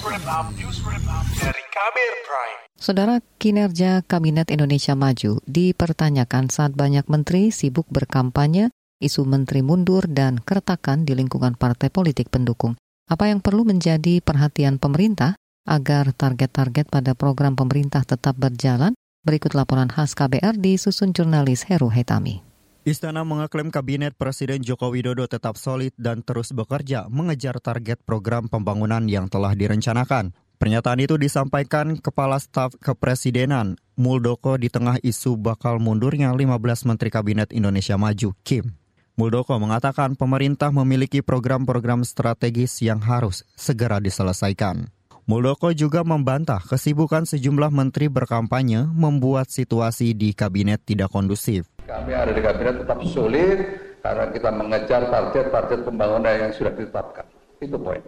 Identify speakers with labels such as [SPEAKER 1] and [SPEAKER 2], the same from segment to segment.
[SPEAKER 1] Dari Kabir Prime.
[SPEAKER 2] Saudara kinerja Kabinet Indonesia Maju dipertanyakan saat banyak menteri sibuk berkampanye, isu menteri mundur dan keretakan di lingkungan partai politik pendukung. Apa yang perlu menjadi perhatian pemerintah agar target-target pada program pemerintah tetap berjalan? Berikut laporan khas KBR disusun jurnalis Heru Hetami.
[SPEAKER 3] Istana mengaklaim Kabinet Presiden Joko Widodo tetap solid dan terus bekerja mengejar target program pembangunan yang telah direncanakan. Pernyataan itu disampaikan Kepala Staf Kepresidenan Muldoko di tengah isu bakal mundurnya 15 Menteri Kabinet Indonesia Maju, Kim. Muldoko mengatakan pemerintah memiliki program-program strategis yang harus segera diselesaikan. Muldoko juga membantah kesibukan sejumlah menteri berkampanye membuat situasi di kabinet tidak kondusif.
[SPEAKER 4] Kami ada di kabinet tetap sulit karena kita mengejar target-target pembangunan yang sudah ditetapkan. Itu poin.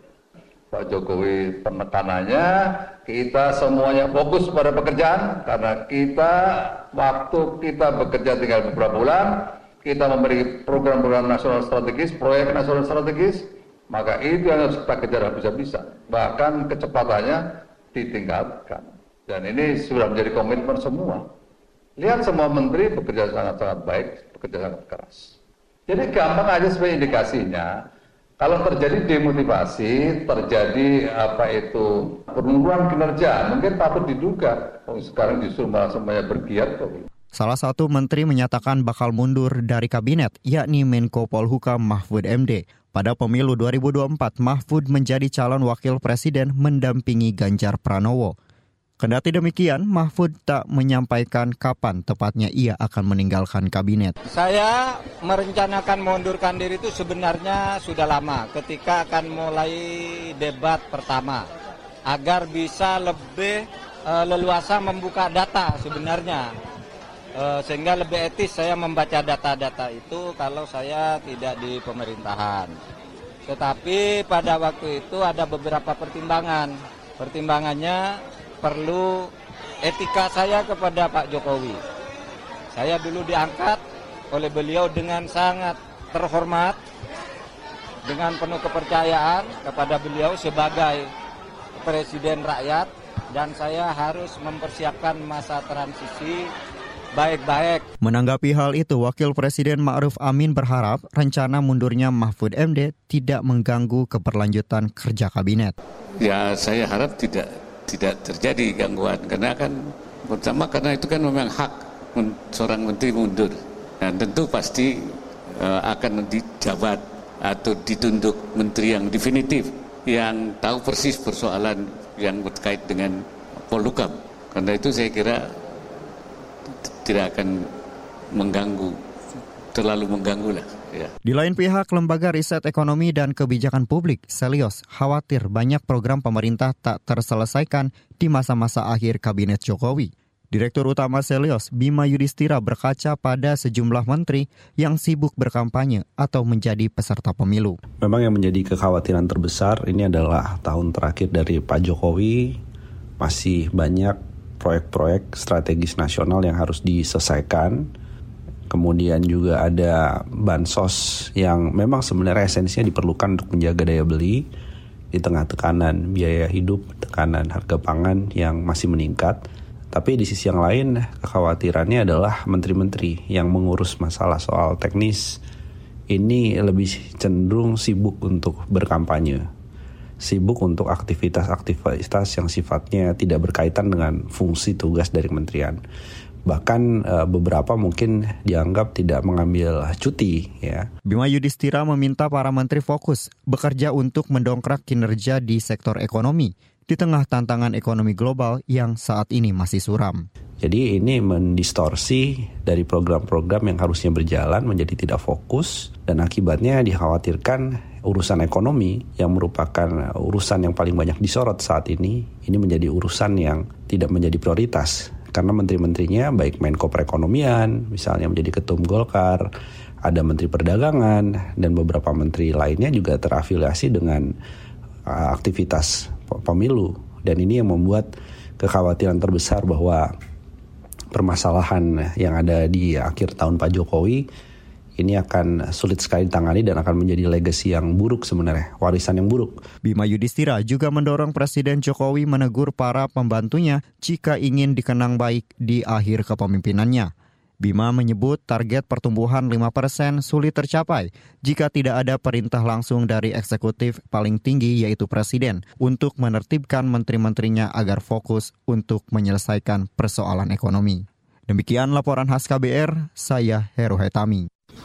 [SPEAKER 4] Pak Jokowi penekanannya kita semuanya fokus pada pekerjaan karena kita waktu kita bekerja tinggal beberapa bulan kita memiliki program-program nasional strategis, proyek nasional strategis, maka itu yang harus kita kejar habis-habisan. Bahkan kecepatannya ditingkatkan. Dan ini sudah menjadi komitmen semua. Lihat semua menteri bekerja sangat-sangat baik, bekerja sangat keras. Jadi gampang aja sebagai indikasinya. Kalau terjadi demotivasi, terjadi apa itu penurunan kinerja, mungkin patut diduga. Oh, sekarang justru malah semuanya bergiat kok.
[SPEAKER 3] Salah satu menteri menyatakan bakal mundur dari kabinet, yakni Menko Polhukam Mahfud MD. Pada pemilu 2024, Mahfud menjadi calon wakil presiden mendampingi Ganjar Pranowo. Kendati demikian, Mahfud tak menyampaikan kapan tepatnya ia akan meninggalkan kabinet.
[SPEAKER 5] Saya merencanakan mengundurkan diri itu sebenarnya sudah lama ketika akan mulai debat pertama agar bisa lebih e, leluasa membuka data sebenarnya e, sehingga lebih etis saya membaca data-data itu kalau saya tidak di pemerintahan. Tetapi pada waktu itu ada beberapa pertimbangan. Pertimbangannya perlu etika saya kepada Pak Jokowi. Saya dulu diangkat oleh beliau dengan sangat terhormat, dengan penuh kepercayaan kepada beliau sebagai presiden rakyat dan saya harus mempersiapkan masa transisi baik-baik.
[SPEAKER 3] Menanggapi hal itu, Wakil Presiden Ma'ruf Amin berharap rencana mundurnya Mahfud MD tidak mengganggu keberlanjutan kerja kabinet.
[SPEAKER 6] Ya, saya harap tidak tidak terjadi gangguan. Karena kan pertama karena itu kan memang hak seorang menteri mundur. Dan tentu pasti uh, akan dijabat atau ditunduk menteri yang definitif yang tahu persis persoalan yang terkait dengan polukam karena itu saya kira tidak akan mengganggu terlalu mengganggu lah. Ya.
[SPEAKER 3] Di lain pihak, Lembaga Riset Ekonomi dan Kebijakan Publik, Selios, khawatir banyak program pemerintah tak terselesaikan di masa-masa akhir Kabinet Jokowi. Direktur Utama Selios, Bima Yudhistira berkaca pada sejumlah menteri yang sibuk berkampanye atau menjadi peserta pemilu.
[SPEAKER 7] Memang yang menjadi kekhawatiran terbesar ini adalah tahun terakhir dari Pak Jokowi, masih banyak proyek-proyek strategis nasional yang harus diselesaikan, Kemudian juga ada bansos yang memang sebenarnya esensinya diperlukan untuk menjaga daya beli di tengah tekanan biaya hidup, tekanan harga pangan yang masih meningkat. Tapi di sisi yang lain kekhawatirannya adalah menteri-menteri yang mengurus masalah soal teknis ini lebih cenderung sibuk untuk berkampanye. Sibuk untuk aktivitas-aktivitas yang sifatnya tidak berkaitan dengan fungsi tugas dari kementerian bahkan uh, beberapa mungkin dianggap tidak mengambil cuti ya.
[SPEAKER 3] Bima Yudhistira meminta para menteri fokus bekerja untuk mendongkrak kinerja di sektor ekonomi di tengah tantangan ekonomi global yang saat ini masih suram.
[SPEAKER 7] Jadi ini mendistorsi dari program-program yang harusnya berjalan menjadi tidak fokus dan akibatnya dikhawatirkan urusan ekonomi yang merupakan urusan yang paling banyak disorot saat ini ini menjadi urusan yang tidak menjadi prioritas karena menteri-menterinya baik Menko Perekonomian misalnya menjadi ketum Golkar, ada Menteri Perdagangan dan beberapa menteri lainnya juga terafiliasi dengan uh, aktivitas pemilu. Dan ini yang membuat kekhawatiran terbesar bahwa permasalahan yang ada di akhir tahun Pak Jokowi ini akan sulit sekali ditangani dan akan menjadi legacy yang buruk sebenarnya, warisan yang buruk.
[SPEAKER 3] Bima Yudhistira juga mendorong Presiden Jokowi menegur para pembantunya jika ingin dikenang baik di akhir kepemimpinannya. Bima menyebut target pertumbuhan 5% sulit tercapai jika tidak ada perintah langsung dari eksekutif paling tinggi yaitu Presiden untuk menertibkan menteri-menterinya agar fokus untuk menyelesaikan persoalan ekonomi. Demikian laporan khas KBR, saya Heru Hetami.